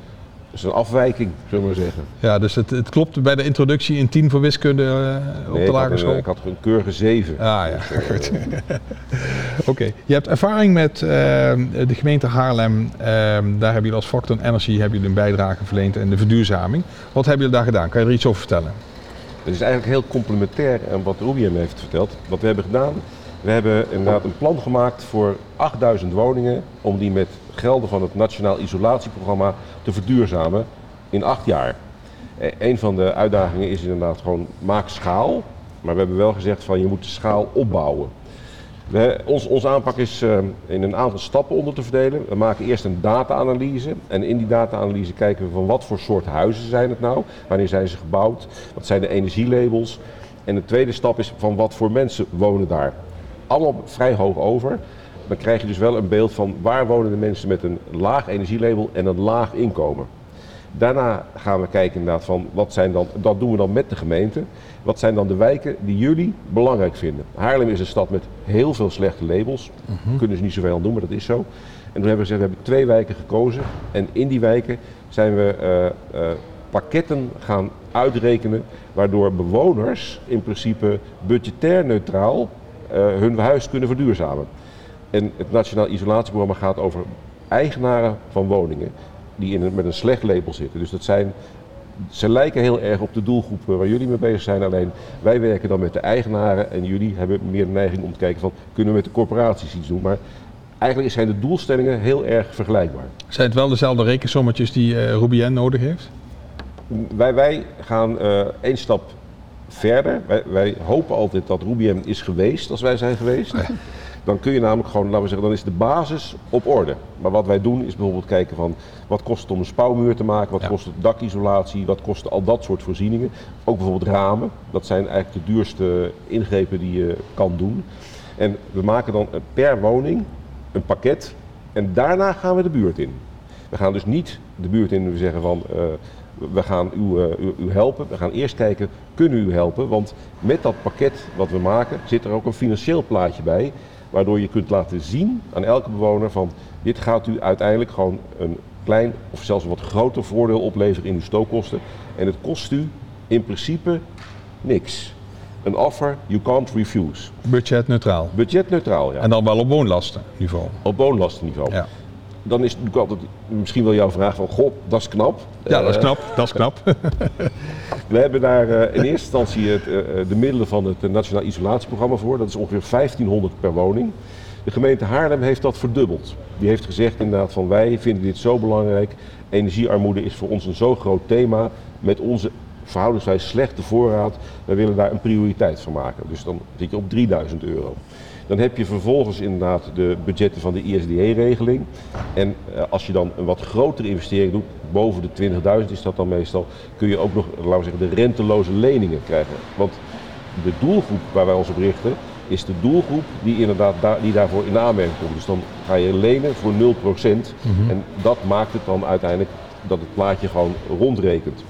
[SPEAKER 4] is een afwijking, zullen we maar zeggen.
[SPEAKER 1] Ja, dus het, het klopt bij de introductie in 10 voor wiskunde uh, op de lagere school?
[SPEAKER 4] ik had een keurige 7.
[SPEAKER 1] Ah ja, dus, goed. Oké, je hebt ervaring met uh, de gemeente Haarlem. Uh, daar hebben jullie als Factor Energy hebben jullie een bijdrage verleend in de verduurzaming. Wat hebben jullie daar gedaan? Kan je er iets over vertellen?
[SPEAKER 4] Het is eigenlijk heel complementair aan wat Rubien heeft verteld. Wat we hebben gedaan, we hebben inderdaad een plan gemaakt voor 8000 woningen om die met gelden van het Nationaal Isolatieprogramma te verduurzamen in acht jaar. E, een van de uitdagingen is inderdaad gewoon maak schaal. Maar we hebben wel gezegd van je moet de schaal opbouwen. We, ons, aanpak is uh, in een aantal stappen onder te verdelen. We maken eerst een data-analyse. En in die data-analyse kijken we van wat voor soort huizen zijn het nou? Wanneer zijn ze gebouwd? Wat zijn de energielabels? En de tweede stap is van wat voor mensen wonen daar? Allemaal vrij hoog over dan krijg je dus wel een beeld van waar wonen de mensen met een laag energielabel en een laag inkomen. Daarna gaan we kijken inderdaad van wat zijn dan, dat doen we dan met de gemeente. Wat zijn dan de wijken die jullie belangrijk vinden? Haarlem is een stad met heel veel slechte labels. Mm Kunnen ze niet zoveel aan doen, maar dat is zo. En toen hebben we gezegd, we hebben twee wijken gekozen. En in die wijken zijn we uh, uh, pakketten gaan uitrekenen. Waardoor bewoners in principe budgetair neutraal uh, hun huis kunnen verduurzamen. En het Nationaal Isolatieprogramma gaat over eigenaren van woningen die in met een slecht label zitten. Dus dat zijn, ze lijken heel erg op de doelgroep waar jullie mee bezig zijn. Alleen wij werken dan met de eigenaren en jullie hebben meer de neiging om te kijken van kunnen we met de corporaties iets doen. Maar eigenlijk zijn de doelstellingen heel erg vergelijkbaar.
[SPEAKER 1] Zijn het wel dezelfde rekensommetjes die uh, Rubien nodig heeft?
[SPEAKER 4] Wij, wij gaan uh, één stap verder. Wij, wij, hopen altijd dat Rubien is geweest als wij zijn geweest. Dan kun je namelijk gewoon, laten we zeggen, dan is de basis op orde. Maar wat wij doen is bijvoorbeeld kijken van wat kost het om een spouwmuur te maken, wat kost het dakisolatie, wat kosten al dat soort voorzieningen. Ook bijvoorbeeld ramen, dat zijn eigenlijk de duurste ingrepen die je kan doen. En we maken dan per woning een pakket en daarna gaan we de buurt in. We gaan dus niet de buurt in en we zeggen van uh, we gaan u, uh, u, u, helpen. We gaan eerst kijken, kunnen we u helpen? Want met dat pakket wat we maken zit er ook een financieel plaatje bij waardoor je kunt laten zien aan elke bewoner van dit gaat u uiteindelijk gewoon een klein of zelfs een wat groter voordeel opleveren in uw stookkosten. En het kost u in principe niks. Een offer you can't refuse.
[SPEAKER 1] Budgetneutraal.
[SPEAKER 4] Budgetneutraal, ja.
[SPEAKER 1] En dan wel op woonlastenniveau.
[SPEAKER 4] Op woonlastenniveau.
[SPEAKER 1] Ja.
[SPEAKER 4] Dan is natuurlijk altijd misschien wel jouw vraag van, goh, dat is knap.
[SPEAKER 1] Ja, dat is
[SPEAKER 4] Eh,
[SPEAKER 1] knap. Dat is knap.
[SPEAKER 4] We hebben daar eh, in eerste instantie het, eh, de middelen van het Nationaal Isolatieprogramma voor. Dat is ongeveer 1500 per woning. De gemeente Haarlem heeft dat verdubbeld. Die heeft gezegd inderdaad van wij vinden dit zo belangrijk. Energiearmoede is voor ons een zo groot thema. Met onze verhoudingswijs slechte voorraad. Wij willen daar een prioriteit van maken. Dus dan zit je op 3000 euro. Dan heb je vervolgens inderdaad de budgetten van de ISDE-regeling. En eh, als je dan een wat grotere investering doet, boven de 20.000 is dat dan meestal, kun je ook nog, laten we zeggen, de renteloze leningen krijgen. Want de doelgroep waar wij ons op richten, is de doelgroep die inderdaad die daarvoor in aanmerking komt. Dus dan ga je lenen voor 0%. En dat maakt het dan uiteindelijk dat het plaatje gewoon rondrekent.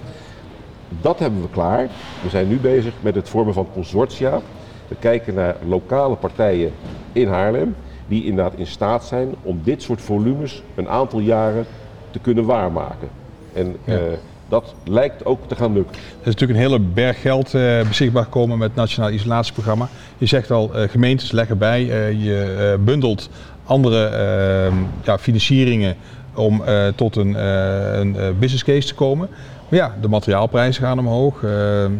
[SPEAKER 4] Dat hebben we klaar. We zijn nu bezig met het vormen van consortia. We kijken naar lokale partijen in Haarlem die inderdaad in staat zijn om dit soort volumes een aantal jaren te kunnen waarmaken. En
[SPEAKER 1] Ja.
[SPEAKER 4] eh, dat lijkt ook te gaan lukken.
[SPEAKER 1] Er is natuurlijk een hele berg geld eh, beschikbaar gekomen met het Nationaal Isolatieprogramma. Je zegt al, eh, gemeentes leggen bij, je bundelt andere eh, ja, financieringen om tot een, een business case te komen. Ja, de materiaalprijzen gaan omhoog. Eh, eh,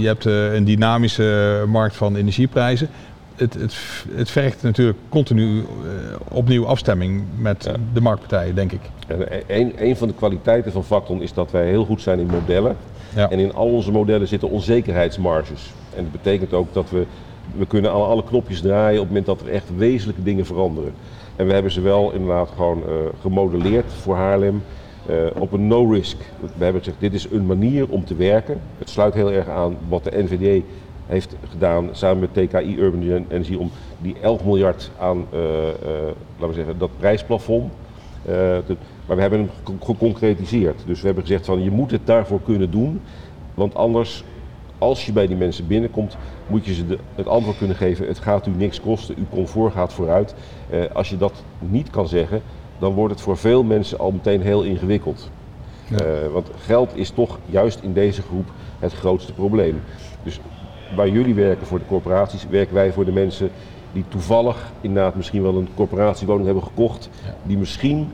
[SPEAKER 1] je hebt eh, een dynamische markt van energieprijzen. Het, het, het vergt natuurlijk continu opnieuw afstemming met
[SPEAKER 4] Ja.
[SPEAKER 1] de marktpartijen, denk ik.
[SPEAKER 4] En een, een van de kwaliteiten van Facton is dat wij heel goed zijn in modellen.
[SPEAKER 1] Ja.
[SPEAKER 4] En in al onze modellen zitten onzekerheidsmarges. En dat betekent ook dat we, we kunnen alle, alle knopjes draaien op het moment dat er echt wezenlijke dingen veranderen. En we hebben ze wel inderdaad gewoon eh, gemodelleerd voor Haarlem eh, op een no-risk. We hebben gezegd, dit is een manier om te werken. Het sluit heel erg aan wat de NVD heeft gedaan samen met TKI Urban Energy om die 11 miljard aan, eh, eh, laten we zeggen, dat prijsplafond. maar we hebben hem ge- geconcretiseerd. Dus we hebben gezegd van je moet het daarvoor kunnen doen. Want anders, als je bij die mensen binnenkomt, moet je ze de- het antwoord kunnen geven. Het gaat u niks kosten, uw comfort gaat vooruit. Als je dat niet kan zeggen, dan wordt het voor veel mensen al meteen heel ingewikkeld.
[SPEAKER 1] Ja.
[SPEAKER 4] Eh, want geld is toch juist in deze groep het grootste probleem. Dus waar jullie werken voor de corporaties, werken wij voor de mensen die toevallig inderdaad misschien wel een corporatiewoning hebben gekocht,
[SPEAKER 1] Ja.
[SPEAKER 4] die misschien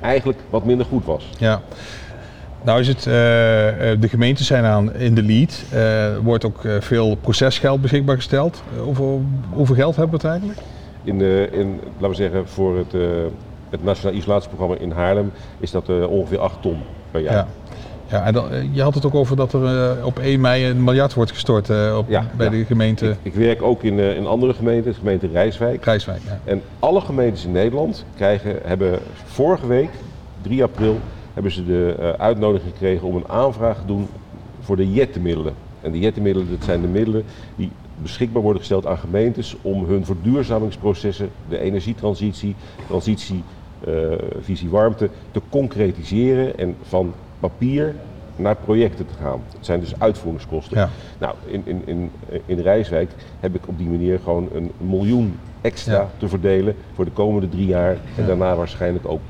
[SPEAKER 4] eigenlijk wat minder goed was.
[SPEAKER 1] Ja. Nou is het, eh, eh, de gemeentes zijn aan in de lead. Er wordt ook veel procesgeld beschikbaar gesteld. Hoeveel, hoeveel geld hebben we het eigenlijk?
[SPEAKER 4] In, de, in laten we zeggen, voor het, het Nationaal Isolatieprogramma in Haarlem is dat eh, ongeveer 8 ton per jaar.
[SPEAKER 1] Ja. Ja, en dan, eh, je had het ook over dat er eh, op 1 mei een miljard wordt gestort op,
[SPEAKER 4] Ja,
[SPEAKER 1] bij
[SPEAKER 4] ja.
[SPEAKER 1] de gemeente
[SPEAKER 4] Ik, ik werk ook in, eh, in andere gemeenten, de gemeente Rijswijk.
[SPEAKER 1] Krijswijk. Ja.
[SPEAKER 4] En alle gemeentes in Nederland krijgen, hebben vorige week, 3 april, hebben ze de uitnodiging gekregen om een aanvraag te doen voor de JET-middelen. En de JET-middelen, dat zijn de middelen die beschikbaar worden gesteld aan gemeentes om hun verduurzamingsprocessen, de energietransitie, transitie, visie warmte, te concretiseren en van papier naar projecten te gaan. Het zijn dus uitvoeringskosten.
[SPEAKER 1] Ja.
[SPEAKER 4] Nou, in, in, in, in Rijswijk heb ik op die manier gewoon een miljoen extra
[SPEAKER 1] Ja.
[SPEAKER 4] te verdelen voor de komende drie jaar en
[SPEAKER 1] Ja.
[SPEAKER 4] daarna waarschijnlijk ook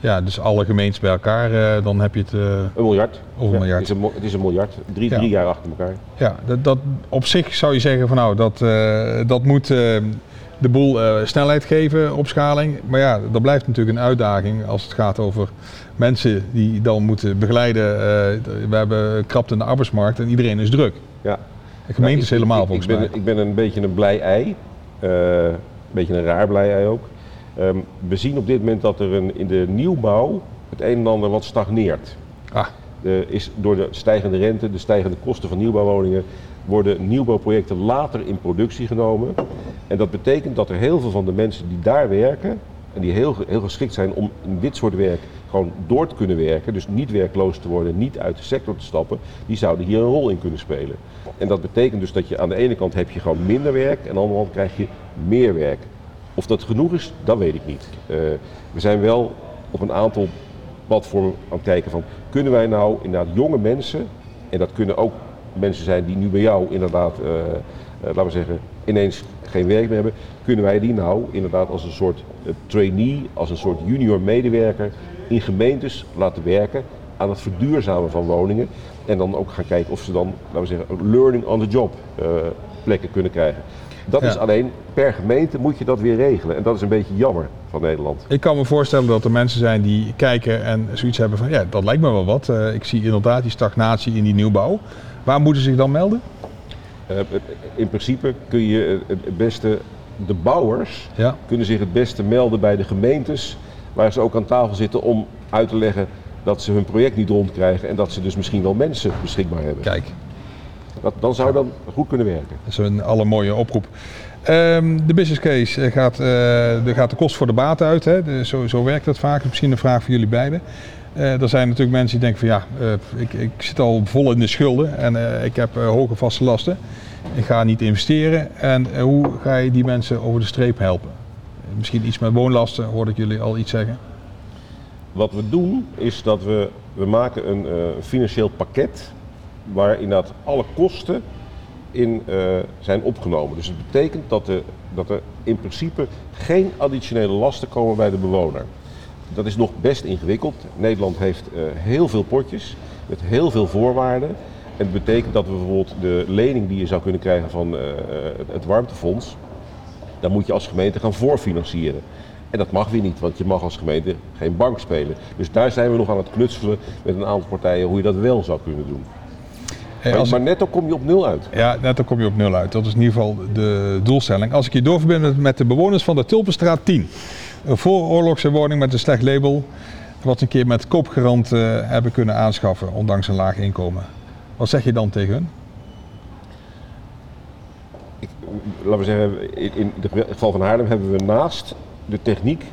[SPEAKER 1] ja, dus alle gemeentes bij elkaar, eh, dan heb je het... eh,
[SPEAKER 4] een miljard.
[SPEAKER 1] Over een
[SPEAKER 4] Ja,
[SPEAKER 1] miljard.
[SPEAKER 4] Het, is een, het is een miljard, drie, drie jaar achter elkaar.
[SPEAKER 1] Ja, dat, dat, op zich zou je zeggen van nou, dat, eh, dat moet eh, de boel eh, snelheid geven, opschaling. Maar ja, dat blijft natuurlijk een uitdaging als het gaat over mensen die dan moeten begeleiden. Eh, we hebben krapte in de arbeidsmarkt en iedereen is druk.
[SPEAKER 4] Ja.
[SPEAKER 1] De gemeente is
[SPEAKER 4] Nou,
[SPEAKER 1] helemaal
[SPEAKER 4] ik,
[SPEAKER 1] volgens
[SPEAKER 4] ik ben,
[SPEAKER 1] mij.
[SPEAKER 4] Ik ben een beetje een blij ei. Eh, een beetje een raar blij ei ook. Ehm, we zien op dit moment dat er een, in de nieuwbouw het een en ander wat stagneert.
[SPEAKER 1] Ah,
[SPEAKER 4] is door de stijgende rente, de stijgende kosten van nieuwbouwwoningen, worden nieuwbouwprojecten later in productie genomen. En dat betekent dat er heel veel van de mensen die daar werken, en die heel, heel geschikt zijn om in dit soort werk gewoon door te kunnen werken, dus niet werkloos te worden, niet uit de sector te stappen, die zouden hier een rol in kunnen spelen. En dat betekent dus dat je aan de ene kant heb je gewoon minder werk en aan de andere kant krijg je meer werk. Of dat genoeg is, dat weet ik niet. Eh, we zijn wel op een aantal platformen aan het kijken van kunnen wij nou inderdaad jonge mensen, en dat kunnen ook mensen zijn die nu bij jou inderdaad, eh, eh, laten we zeggen, ineens geen werk meer hebben, kunnen wij die nou inderdaad als een soort uh, trainee, als een soort junior medewerker in gemeentes laten werken aan het verduurzamen van woningen. En dan ook gaan kijken of ze dan, laten we zeggen, learning on the job uh, plekken kunnen krijgen. Dat is alleen per gemeente moet je dat weer regelen. En dat is een beetje jammer van Nederland.
[SPEAKER 1] Ik kan me voorstellen dat er mensen zijn die kijken en zoiets hebben van ja, dat lijkt me wel wat. Uh, ik zie inderdaad die stagnatie in die nieuwbouw. Waar moeten ze zich dan melden?
[SPEAKER 4] Uh, in principe kun je het beste, de bouwers ja. kunnen zich het beste melden bij de gemeentes. Waar ze ook aan tafel zitten om uit te leggen dat ze hun project niet rondkrijgen. En dat ze dus misschien wel mensen beschikbaar hebben.
[SPEAKER 1] Kijk,
[SPEAKER 4] dat, dan zou dat goed kunnen werken.
[SPEAKER 1] Dat is een allermooie oproep. Um, de business case gaat, uh, gaat de kost voor de baat uit. Hè? De, zo, zo, werkt dat vaak. Misschien een vraag voor jullie beiden. Uh, er zijn natuurlijk mensen die denken van ja, uh, ik, ik, zit al vol in de schulden en ik heb hoge vaste lasten. Ik ga niet investeren. En hoe ga je die mensen over de streep helpen? Misschien iets met woonlasten, hoorde ik jullie al iets zeggen.
[SPEAKER 4] Wat we doen is dat we, we maken een financieel pakket waarin dat alle kosten in zijn opgenomen. Dus het betekent dat, de, dat er in principe geen additionele lasten komen bij de bewoner. Dat is nog best ingewikkeld. Nederland heeft uh, heel veel potjes met heel veel voorwaarden. En het betekent dat we bijvoorbeeld de lening die je zou kunnen krijgen van uh, het warmtefonds, dan moet je als gemeente gaan voorfinancieren. En dat mag weer niet, want je mag als gemeente geen bank spelen. Dus daar zijn we nog aan het knutselen met een aantal partijen hoe je dat wel zou kunnen doen. Maar, als maar netto kom je op nul uit.
[SPEAKER 1] Ja, netto kom je op nul uit. Dat is in ieder geval de doelstelling. Als ik je doorverbind met de bewoners van de Tulpenstraat 10. Een vooroorlogse woning met een slecht label. Wat een keer met koopgarant uh, hebben kunnen aanschaffen, ondanks een laag inkomen. Wat zeg je dan tegen hun?
[SPEAKER 4] Laten we zeggen, in, het geval van Haarlem hebben we naast de techniek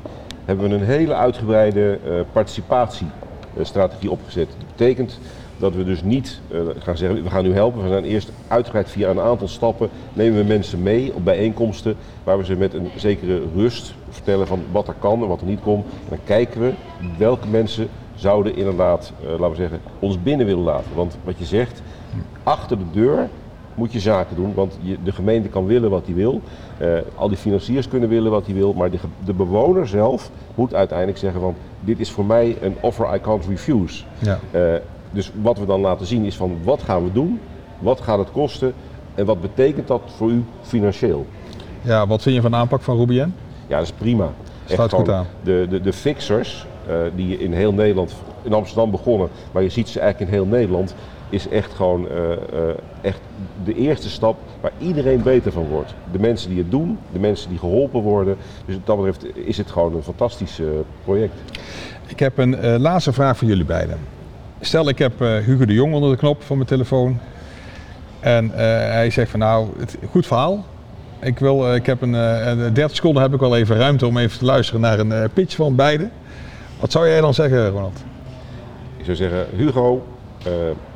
[SPEAKER 4] hebben we een hele uitgebreide uh, participatiestrategie opgezet. Dat betekent dat we dus niet uh, gaan zeggen, we gaan u helpen. We gaan eerst uitgebreid via een aantal stappen nemen we mensen mee op bijeenkomsten waar we ze met een zekere rust vertellen van wat er kan en wat er niet komt. En dan kijken we welke mensen zouden inderdaad, uh, laten we zeggen, ons binnen willen laten. Want wat je zegt, achter de deur moet je zaken doen, want je, de gemeente kan willen wat hij wil. Uh, al die financiers kunnen willen wat hij wil, maar de, de, bewoner zelf moet uiteindelijk zeggen van dit is voor mij een offer I can't refuse. Ja. Uh, dus wat we dan laten zien is van wat gaan we doen, wat gaat het kosten en wat betekent dat voor u financieel.
[SPEAKER 1] Ja, wat vind je van de aanpak van Rubien?
[SPEAKER 4] Ja, dat is prima.
[SPEAKER 1] Sluit goed aan.
[SPEAKER 4] De, de, de fixers uh, die in heel Nederland, in Amsterdam begonnen, maar je ziet ze eigenlijk in heel Nederland, is echt gewoon uh, uh, echt de eerste stap waar iedereen beter van wordt. De mensen die het doen, de mensen die geholpen worden. Dus wat dat betreft is het gewoon een fantastisch project.
[SPEAKER 1] Ik heb een laatste vraag voor jullie beiden. Stel, ik heb uh, Hugo de Jong onder de knop van mijn telefoon. En uh, hij zegt van nou, het, goed verhaal. Ik, wil, uh, ik heb een 30 seconden heb ik wel even ruimte om even te luisteren naar een pitch van beide. Wat zou jij dan zeggen, Ronald?
[SPEAKER 4] Ik zou zeggen, Hugo,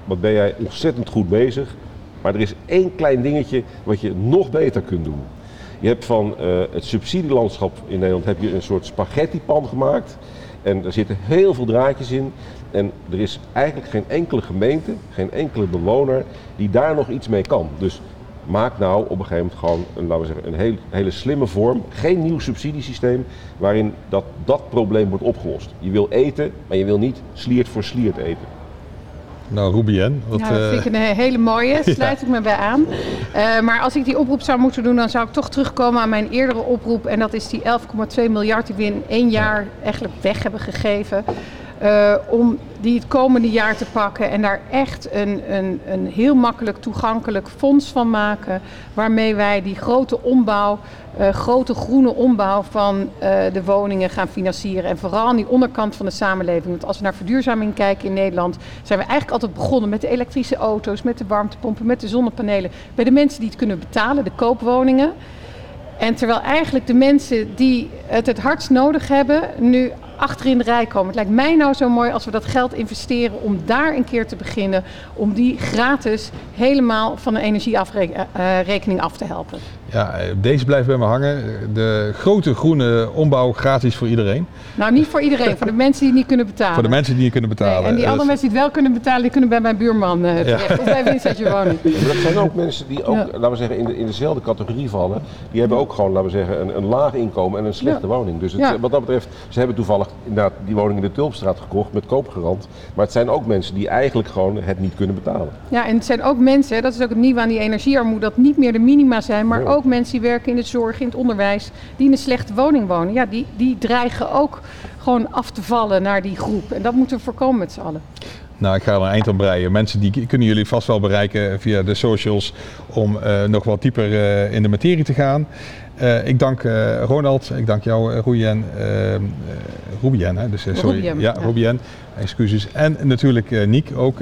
[SPEAKER 4] wat ben jij ontzettend goed bezig. Maar er is één klein dingetje wat je nog beter kunt doen. Je hebt van het subsidielandschap in Nederland heb je een soort spaghettipan gemaakt. En er zitten heel veel draadjes in. En er is eigenlijk geen enkele gemeente, geen enkele bewoner die daar nog iets mee kan. Dus maak nou op een gegeven moment gewoon een, laten we zeggen, een heel, hele slimme vorm. Geen nieuw subsidiesysteem waarin dat, dat probleem wordt opgelost. Je wil eten, maar je wil niet sliert voor sliert eten.
[SPEAKER 1] Nou, Rubien.
[SPEAKER 2] Wat, ja, dat vind ik een hele mooie, sluit ik me bij aan. Uh, maar als ik die oproep zou moeten doen, dan zou ik toch terugkomen aan mijn eerdere oproep. En dat is die 11,2 miljard die we in één jaar eigenlijk weg hebben gegeven. Uh, om die het komende jaar te pakken en daar echt een, een, een heel makkelijk toegankelijk fonds van maken. Waarmee wij die grote ombouw, uh, grote groene ombouw van uh, de woningen gaan financieren. En vooral aan die onderkant van de samenleving. Want als we naar verduurzaming kijken in Nederland, zijn we eigenlijk altijd begonnen met de elektrische auto's, met de warmtepompen, met de zonnepanelen. Bij de mensen die het kunnen betalen, de koopwoningen. En terwijl eigenlijk de mensen die het het hardst nodig hebben, nu achter in de rij komen. Het lijkt mij nou zo mooi als we dat geld investeren om daar een keer te beginnen. Om die gratis helemaal van de energierekening af te helpen.
[SPEAKER 1] Ja, deze blijft bij me hangen. De grote groene ombouw gratis voor iedereen.
[SPEAKER 2] Nou, niet voor iedereen. voor de mensen die het niet kunnen betalen.
[SPEAKER 1] Voor de mensen die niet kunnen betalen.
[SPEAKER 2] Nee, en die
[SPEAKER 1] Dus-
[SPEAKER 2] andere mensen die het wel kunnen betalen, die kunnen bij mijn buurman eh terecht. Of bij Vincent Woning.
[SPEAKER 4] Maar dat zijn ook mensen die ook,
[SPEAKER 2] Ja.
[SPEAKER 4] laten we zeggen, in, de, in dezelfde categorie vallen. Die hebben ook gewoon, laten we zeggen, een, een laag inkomen en een slechte
[SPEAKER 2] Ja.
[SPEAKER 4] woning. Dus het,
[SPEAKER 2] Ja.
[SPEAKER 4] wat dat betreft, ze hebben toevallig inderdaad die woning in de Tulpstraat gekocht met koopgarant. Maar het zijn ook mensen die eigenlijk gewoon het niet kunnen betalen.
[SPEAKER 2] Ja, en het zijn ook mensen, dat is ook het nieuwe aan die energiearmoede, dat niet meer de minima zijn, maar
[SPEAKER 4] Ja.
[SPEAKER 2] Ook mensen die werken in de zorg, in het onderwijs, die in een slechte woning wonen. Ja, die, die dreigen ook gewoon af te vallen naar die groep. En dat moeten we voorkomen met z'n allen.
[SPEAKER 1] Nou, ik ga er een eind aan breien. Mensen die kunnen jullie vast wel bereiken via de socials om eh, nog wat dieper eh, in de materie te gaan. Eh, ik dank Ronald, ik dank jou uh, uh, Roubien, hè? Dus, sorry, ja,
[SPEAKER 2] ja.
[SPEAKER 1] Excuses. En natuurlijk Niek, ook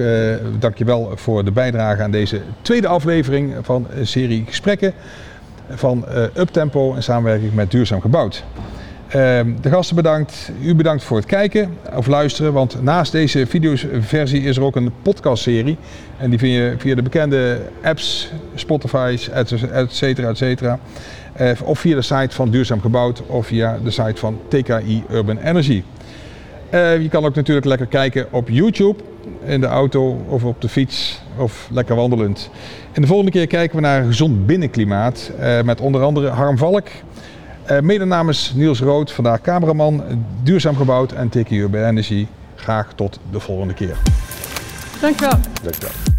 [SPEAKER 1] dank je wel voor de bijdrage aan deze tweede aflevering van serie gesprekken van uh, Uptempo in samenwerking met Duurzaam Gebouwd. Ehm, de gasten bedankt, u bedankt voor het kijken of luisteren, want naast deze videoversie is er ook een podcastserie. En die vind je via de bekende apps, Spotify, et cetera, et cetera. Uh, of via de site van Duurzaam Gebouwd of via de site van TKI Urban Energy. Uh, je kan ook natuurlijk lekker kijken op YouTube, in de auto of op de fiets of lekker wandelend. En de volgende keer kijken we naar een gezond binnenklimaat uh, met onder andere Harm Valk. Uh, mede namens Niels Rood, vandaag cameraman, duurzaam gebouwd en TKI Urban Energy. Graag tot de volgende keer.
[SPEAKER 2] Dankjewel.
[SPEAKER 4] Dankjewel.